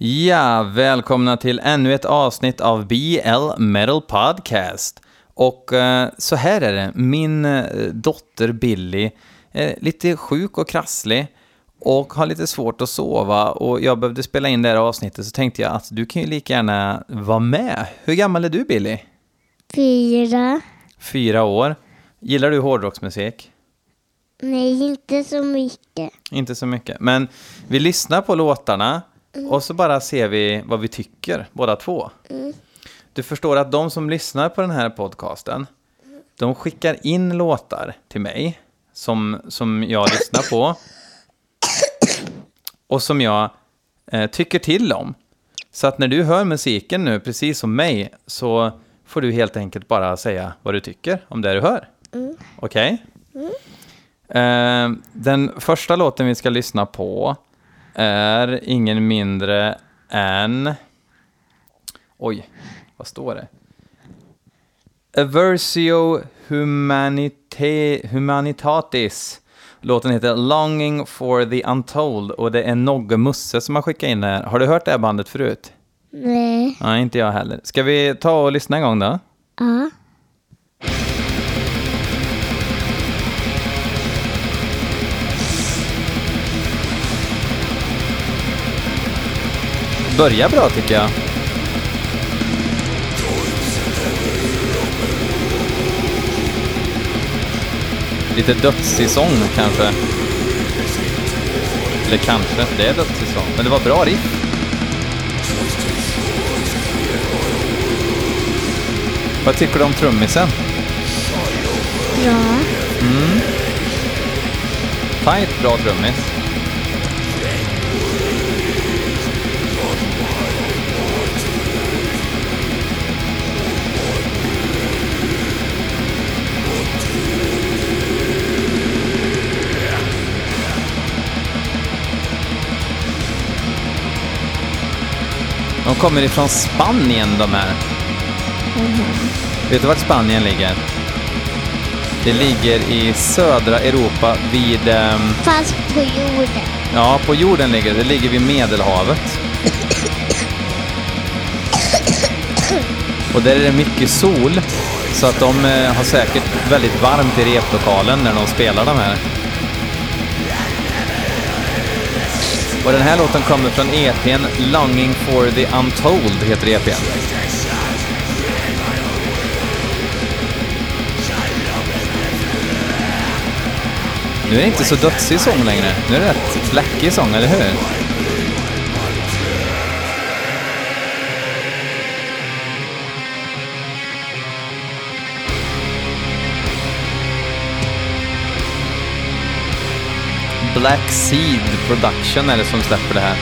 Ja, välkomna till ännu ett avsnitt av BL Metal Podcast. Och eh, så här är det, min eh, dotter Billy är lite sjuk och krasslig och har lite svårt att sova och jag behövde spela in det här avsnittet så tänkte jag att du kan ju lika gärna vara med. Hur gammal är du Billy? Fyra. Fyra år. Gillar du hårdrocksmusik? Nej, inte så mycket. Inte så mycket, men vi lyssnar på låtarna och så bara ser vi vad vi tycker, båda två. Du förstår att de som lyssnar på den här podcasten, de skickar in låtar till mig som, som jag lyssnar på och som jag eh, tycker till om. Så att när du hör musiken nu, precis som mig, så får du helt enkelt bara säga vad du tycker om det du hör. Okej? Eh, den första låten vi ska lyssna på är ingen mindre än... Oj, vad står det? Aversio Humanite, Humanitatis. Låten heter Longing for the Untold och det är Nogge Musse som har skickat in det här. Har du hört det här bandet förut? Nej. Nej, inte jag heller. Ska vi ta och lyssna en gång då? Ja. Börjar bra tycker jag. Lite dödsig sång kanske. Eller kanske, det är dödsig sång. Men det var bra riff. Vad tycker du om trummisen? Bra. Tight, bra trummis. De kommer ifrån Spanien de här. Vet du vart Spanien ligger? Det ligger i södra Europa vid... ehm, Fast på jorden. Ja, på jorden ligger det. Det ligger vid Medelhavet. Och där är det mycket sol. Så att de eh, har säkert väldigt varmt i replokalen när de spelar de här. Och den här låten kommer från EPn Longing for the Untold, heter EPn. Nu är det inte så dödsig sång längre. Nu är det rätt blackig sång, eller hur? Black Seed Production är det som släpper det här.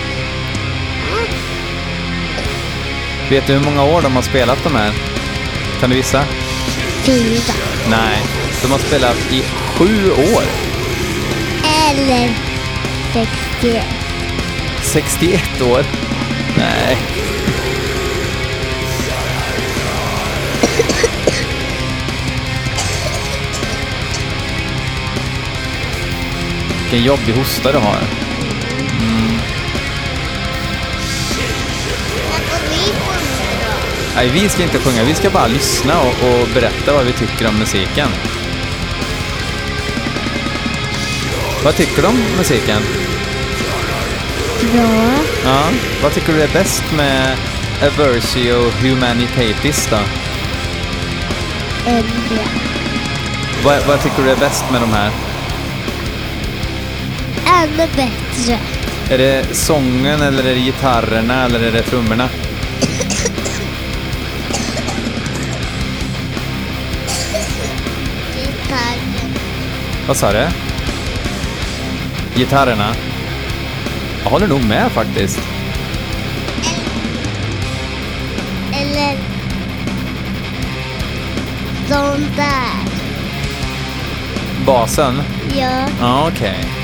Vet du hur många år de har spelat de här? Kan du gissa? Fyra. Nej, de har spelat i sju år. Eller 61. 61 år? Nej. Vilken jobbig hosta du har. Nej, vi ska inte sjunga. Vi ska bara lyssna och, och berätta vad vi tycker om musiken. Vad tycker du om musiken? Bra. Ja. Vad tycker du är bäst med Aversio Humanitatis då? Äldre. Vad, vad tycker du är bäst med de här? Ännu bättre. Är det sången eller är det gitarrerna eller är det trummorna? Gitarren. Vad sa du? Gitarrerna? Jag håller nog med faktiskt. Eller de där. Basen? Ja. Ja, okej. Det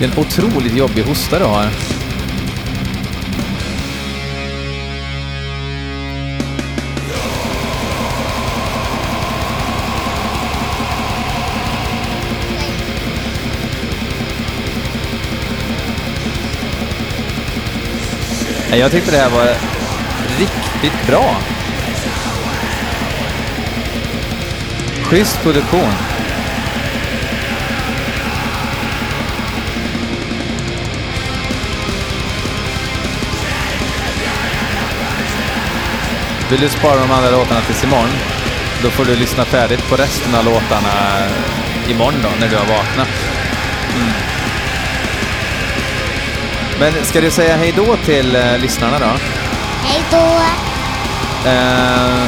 Det är en otroligt jobbig hosta du har. Jag tyckte det här var riktigt bra. Schysst produktion. Vill du spara de andra låtarna tills imorgon? Då får du lyssna färdigt på resten av låtarna imorgon då, när du har vaknat. Mm. Men ska du säga hej då till eh, lyssnarna då? Hej då. Eh,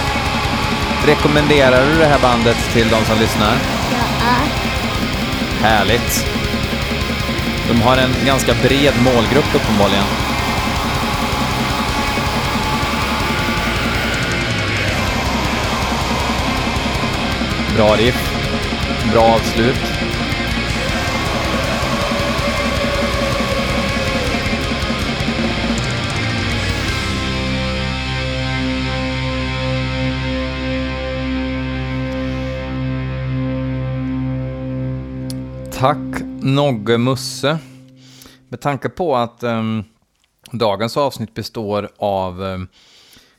rekommenderar du det här bandet till de som lyssnar? Ja. Härligt. De har en ganska bred målgrupp uppenbarligen. Bra riff. Bra avslut. Tack Nogge Musse. Med tanke på att um, dagens avsnitt består av um,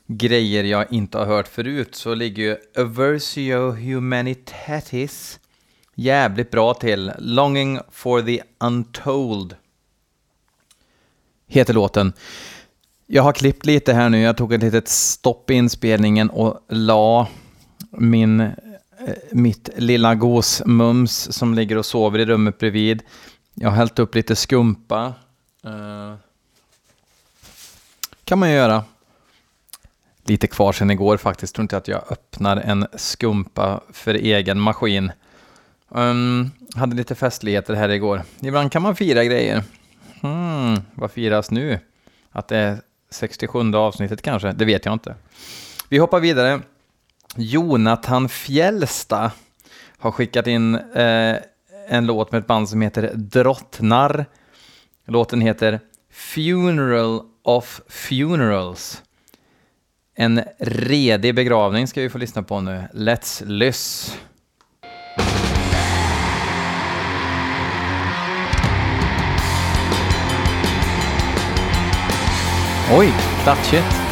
grejer jag inte har hört förut så ligger ju Aversio Humanitatis jävligt bra till. Longing for the Untold heter låten. Jag har klippt lite här nu. Jag tog ett litet stopp i inspelningen och la min, eh, mitt lilla gosmums som ligger och sover i rummet bredvid. Jag har hällt upp lite skumpa. Eh, kan man göra. Lite kvar sen igår faktiskt. Tror inte att jag öppnar en skumpa för egen maskin. Um, hade lite festligheter här igår. Ibland kan man fira grejer. Hmm, vad firas nu? Att det är 67 avsnittet kanske? Det vet jag inte. Vi hoppar vidare. Jonathan Fjällsta har skickat in eh, en låt med ett band som heter Drottnar. Låten heter Funeral of Funerals. En redig begravning ska vi få lyssna på nu. Let's lyss. Oj, klatschigt.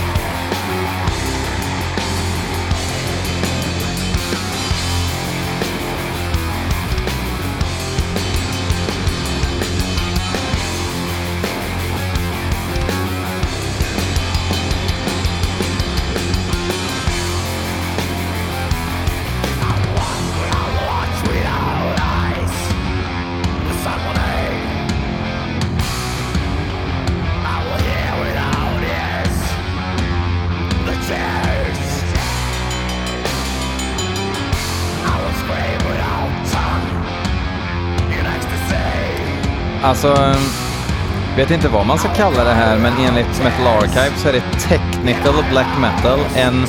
Alltså, ehm, vet inte vad man ska kalla det här, men enligt Metal Archive så är det technical black metal. En,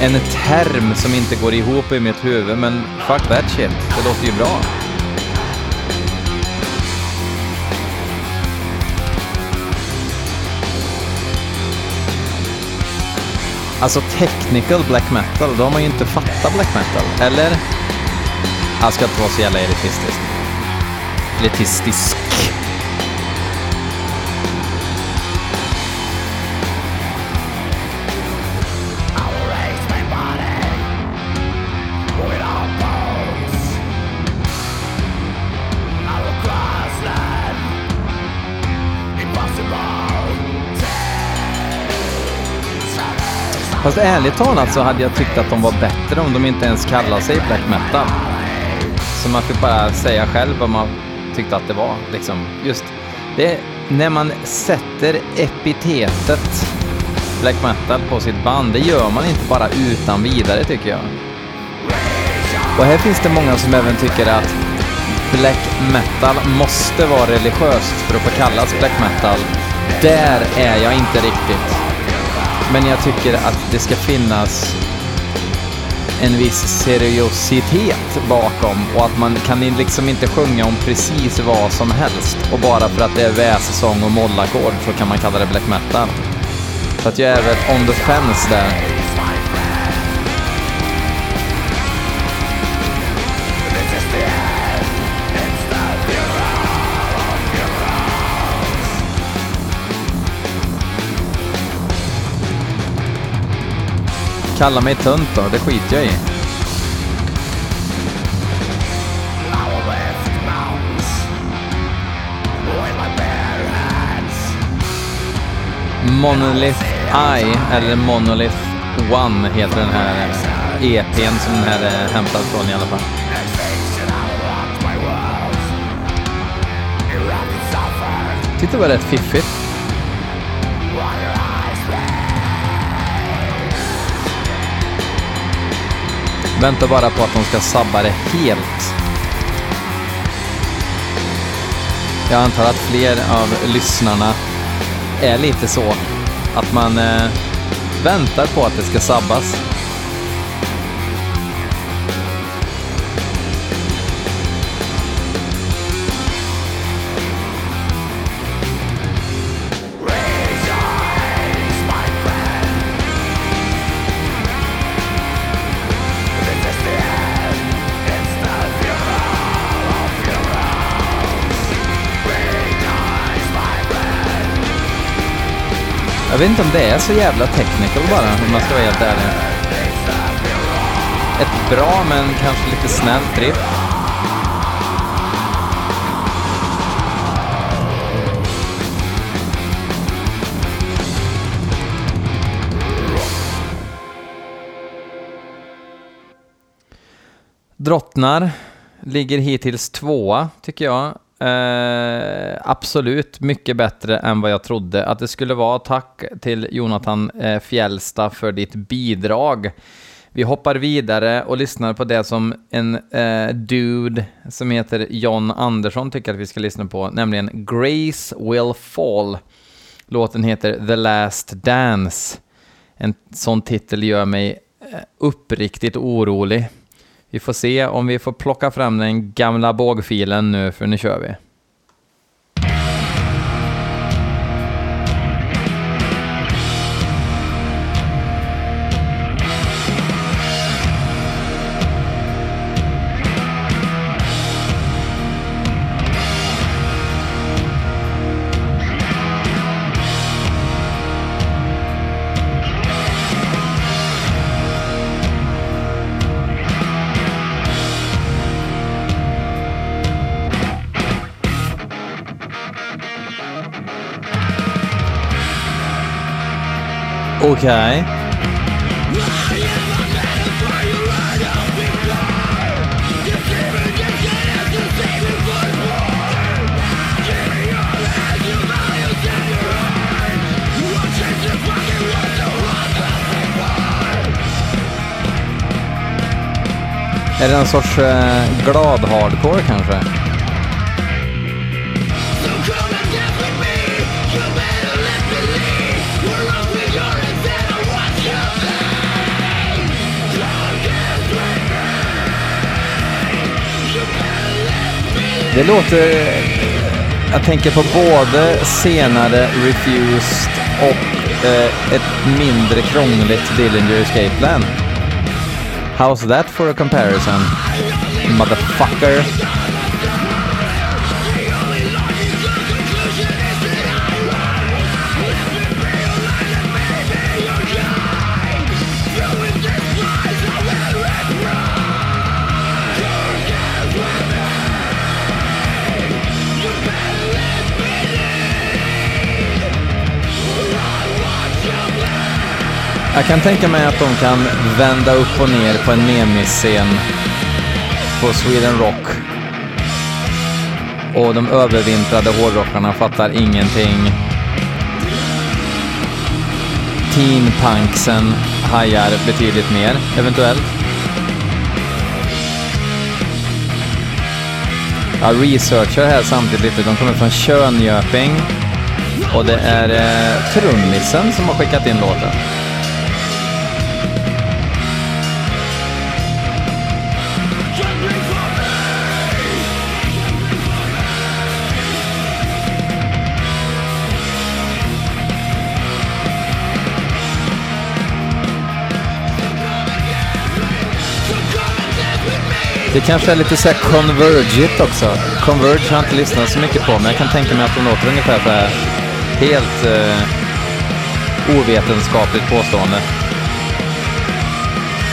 en term som inte går ihop i mitt huvud, men fuck that shit. Det låter ju bra. Alltså technical black metal, då har man ju inte fattat black metal, eller? Jag ska inte vara så jävla elitistisk. Elitistisk. Fast ärligt talat så hade jag tyckt att de var bättre om de inte ens kallade sig black metal. Så man fick bara säga själv vad man tyckte att det var. Liksom. Just det, när man sätter epitetet black metal på sitt band, det gör man inte bara utan vidare tycker jag. Och här finns det många som även tycker att black metal måste vara religiöst för att få kallas black metal. Där är jag inte riktigt. Men jag tycker att det ska finnas en viss seriositet bakom och att man kan liksom inte sjunga om precis vad som helst och bara för att det är väsäsong och mollackord så kan man kalla det black metal. Så att jag är väl on the fence där. Kalla mig tönt då, det skiter jag i. Monolith Eye, eller Monolith One heter den här EPn som den här är hämtad från i alla fall. Tyckte det var rätt fiffigt. Vänta bara på att de ska sabba det helt. Jag antar att fler av lyssnarna är lite så att man eh, väntar på att det ska sabbas. Jag vet inte om det är så jävla technical bara, om man ska vara helt ärlig. Ett bra, men kanske lite snällt riff. Drottnar ligger hittills tvåa, tycker jag. Eh, absolut mycket bättre än vad jag trodde att det skulle vara. Tack till Jonathan eh, Fjällsta för ditt bidrag. Vi hoppar vidare och lyssnar på det som en eh, dude som heter John Andersson tycker att vi ska lyssna på, nämligen Grace Will Fall. Låten heter The Last Dance. En sån titel gör mig eh, uppriktigt orolig. Vi får se om vi får plocka fram den gamla bågfilen nu, för nu kör vi. Okej. Är det en sorts eh, glad hardcore kanske? Det låter... Jag tänker på både senare Refused och eh, ett mindre krångligt Dillinger Escape Plan. How's that for a comparison? Motherfucker. Jag kan tänka mig att de kan vända upp och ner på en Memisscen på Sweden Rock. Och de övervintrade hårdrockarna fattar ingenting. Teen punksen hajar betydligt mer, eventuellt. Jag researchar här samtidigt lite. De kommer från Könjöping. Och det är eh, trummisen som har skickat in låten. Det kanske är lite såhär convergigt också. Converge har jag inte lyssnat så mycket på, men jag kan tänka mig att de låter ungefär så här helt eh, ovetenskapligt påstående.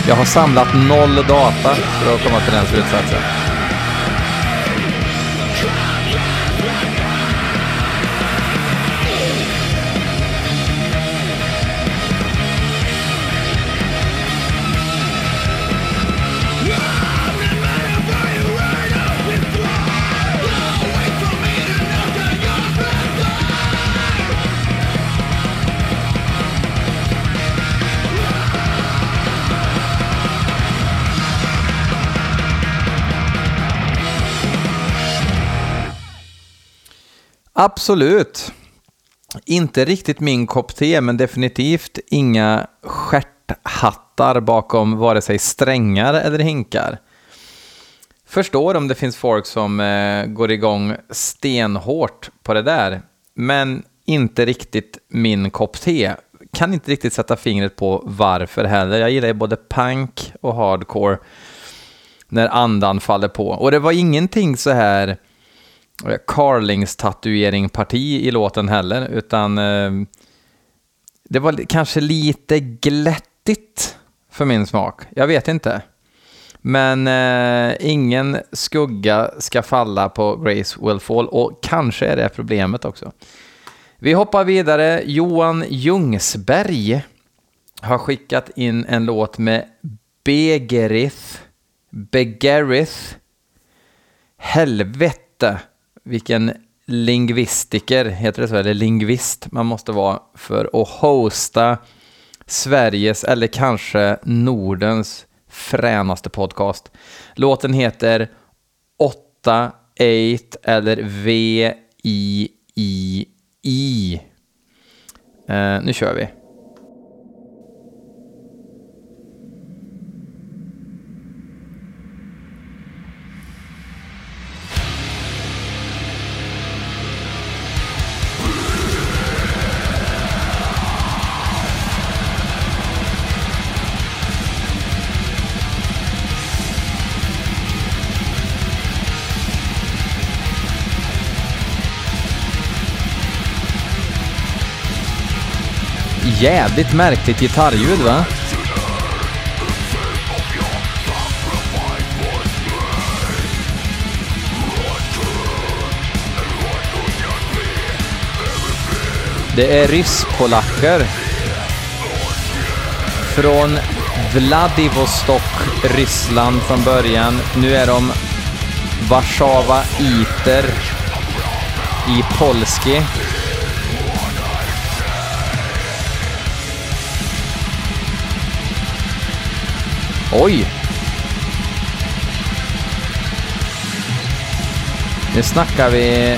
Jag har samlat noll data för att komma till den slutsatsen. Absolut. Inte riktigt min kopp te, men definitivt inga stjärthattar bakom vare sig strängar eller hinkar. Förstår om det finns folk som eh, går igång stenhårt på det där, men inte riktigt min kopp te. Kan inte riktigt sätta fingret på varför heller. Jag gillar ju både punk och hardcore när andan faller på. Och det var ingenting så här Eh, Carlings tatuering-parti i låten heller, utan eh, det var kanske lite glättigt för min smak. Jag vet inte. Men eh, ingen skugga ska falla på Grace Will Fall och kanske är det problemet också. Vi hoppar vidare. Johan Ljungsberg har skickat in en låt med Begerith. Begerith. Helvete vilken lingvistiker, heter det så, eller lingvist man måste vara för att hosta Sveriges, eller kanske Nordens fränaste podcast. Låten heter 8, 8 eller V-I-I-I. Uh, eh, nu kör vi. Jävligt märkligt gitarrljud va? Det är rysk-polacker. Från Vladivostok, Ryssland från början. Nu är de Warszawa Iter i Polski. Oj! Nu snackar vi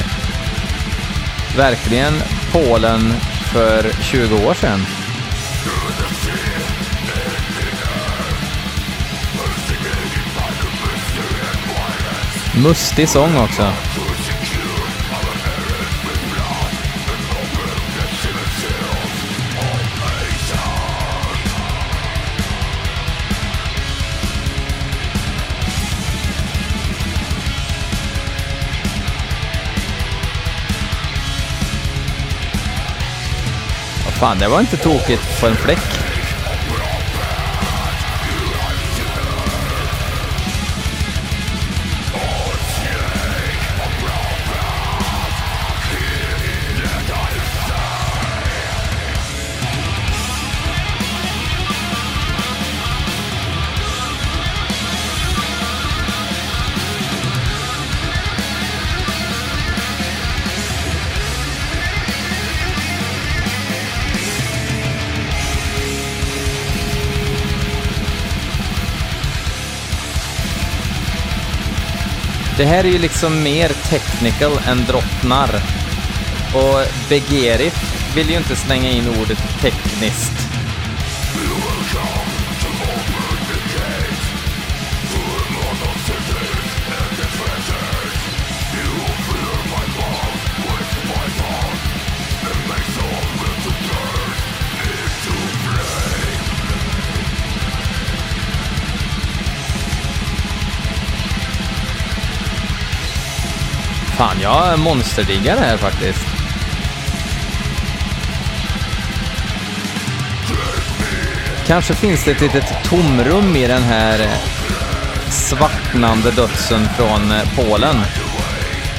verkligen Polen för 20 år sedan. Mustig sång också. Fan, det var inte tokigt på en fläck. Det här är ju liksom mer technical än drottnar. Och Begerit vill ju inte slänga in ordet tekniskt. Fan, jag monsterdiggar det här faktiskt. Kanske finns det ett litet tomrum i den här svartnande dödsen från eh, Polen.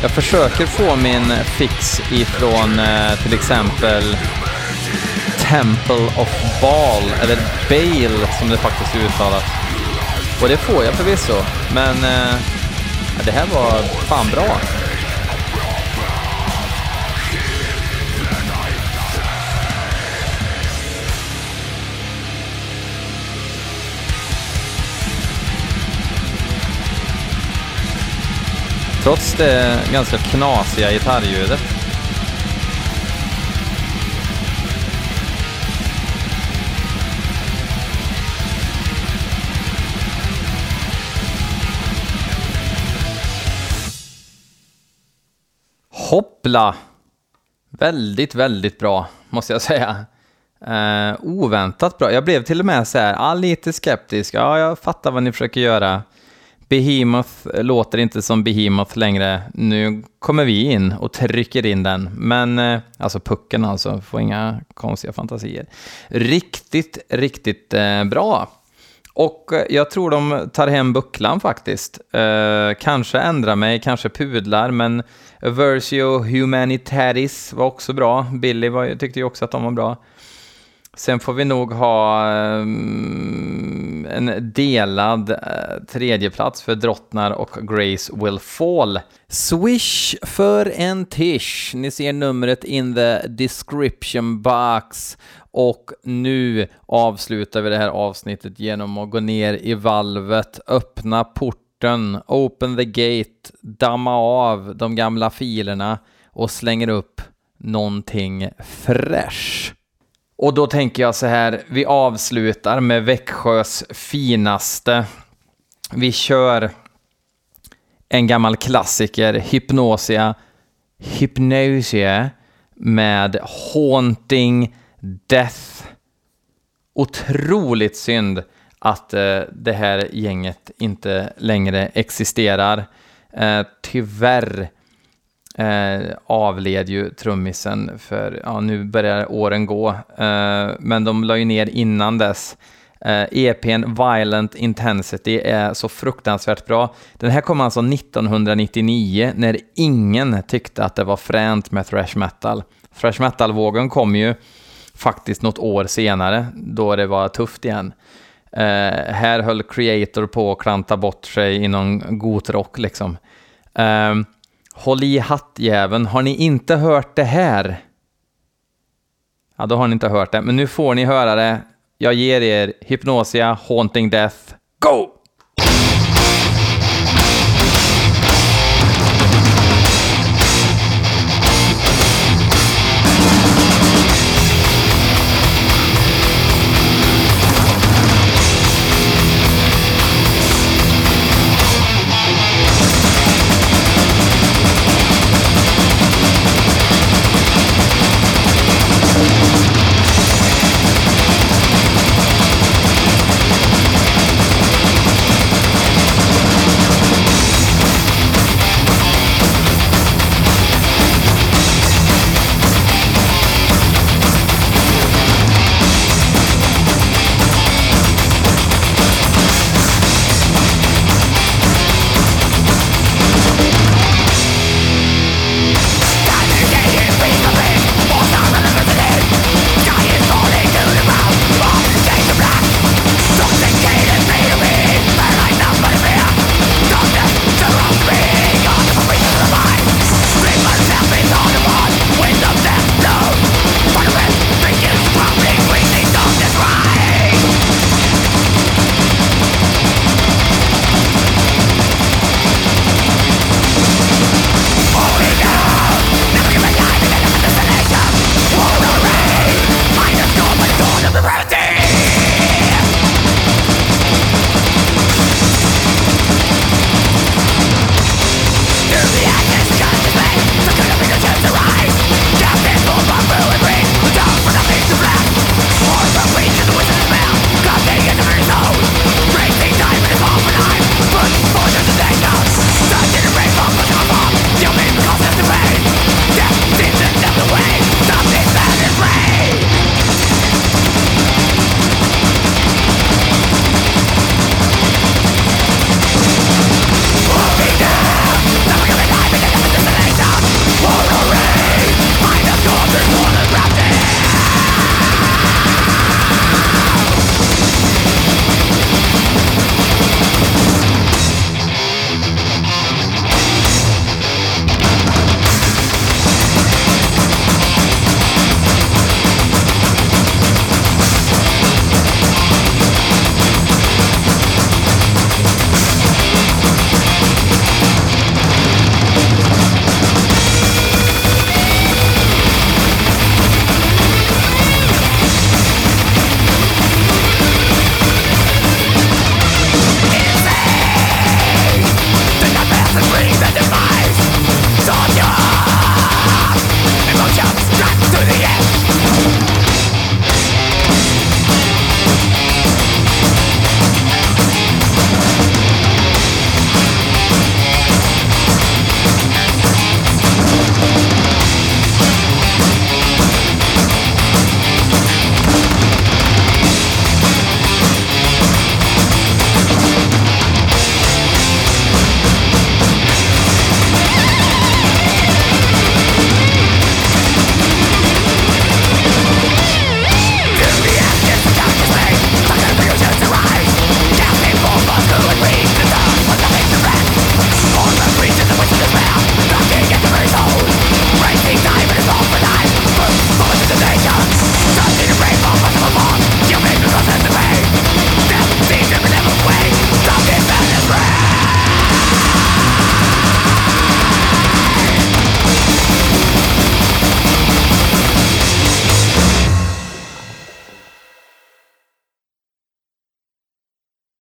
Jag försöker få min fix ifrån eh, till exempel Temple of Baal, eller Bale som det faktiskt uttalas. Och det får jag förvisso, men eh, det här var fan bra. Trots det ganska knasiga gitarrljudet. Hoppla! Väldigt, väldigt bra, måste jag säga. Eh, oväntat bra. Jag blev till och med så här, ah, lite skeptisk. Ja, jag fattar vad ni försöker göra. Behemoth låter inte som Behemoth längre. Nu kommer vi in och trycker in den. Men, eh, alltså pucken alltså, får inga konstiga fantasier. Riktigt, riktigt eh, bra. Och eh, jag tror de tar hem bucklan faktiskt. kanske ändrar mig, kanske pudlar, men Versio Humanitatis var också bra. Billy var, tyckte ju också att de var bra. Sen får vi nog ha um, en delad eh, uh, tredjeplats för Drottnar och Grace Will Fall. Swish för en tish. Ni ser numret in the description box. Och nu avslutar vi det här avsnittet genom att gå ner i valvet, öppna porten open the gate, damma av de gamla filerna och slänger upp någonting fräscht. Och då tänker jag så här, vi avslutar med Växjös finaste. Vi kör en gammal klassiker, Hypnosia, Hypnosia med Haunting Death. Otroligt synd att eh, det här gänget inte längre existerar. Eh, tyvärr eh, avled ju trummisen för, ja nu börjar åren gå, eh, men de la ju ner innan dess. Eh, EPn Violent Intensity är så fruktansvärt bra. Den här kom alltså 1999 när ingen tyckte att det var fränt med thrash metal. Thrash metal-vågen kom ju faktiskt något år senare då det var tufft igen. Eh, här höll Creator på att klanta bort sig i någon gotrock liksom. Uh, håll i hattjäveln, har ni inte hört det här? Ja, då har ni inte hört det, men nu får ni höra det. Jag ger er Hypnosia, Haunting Death, Go!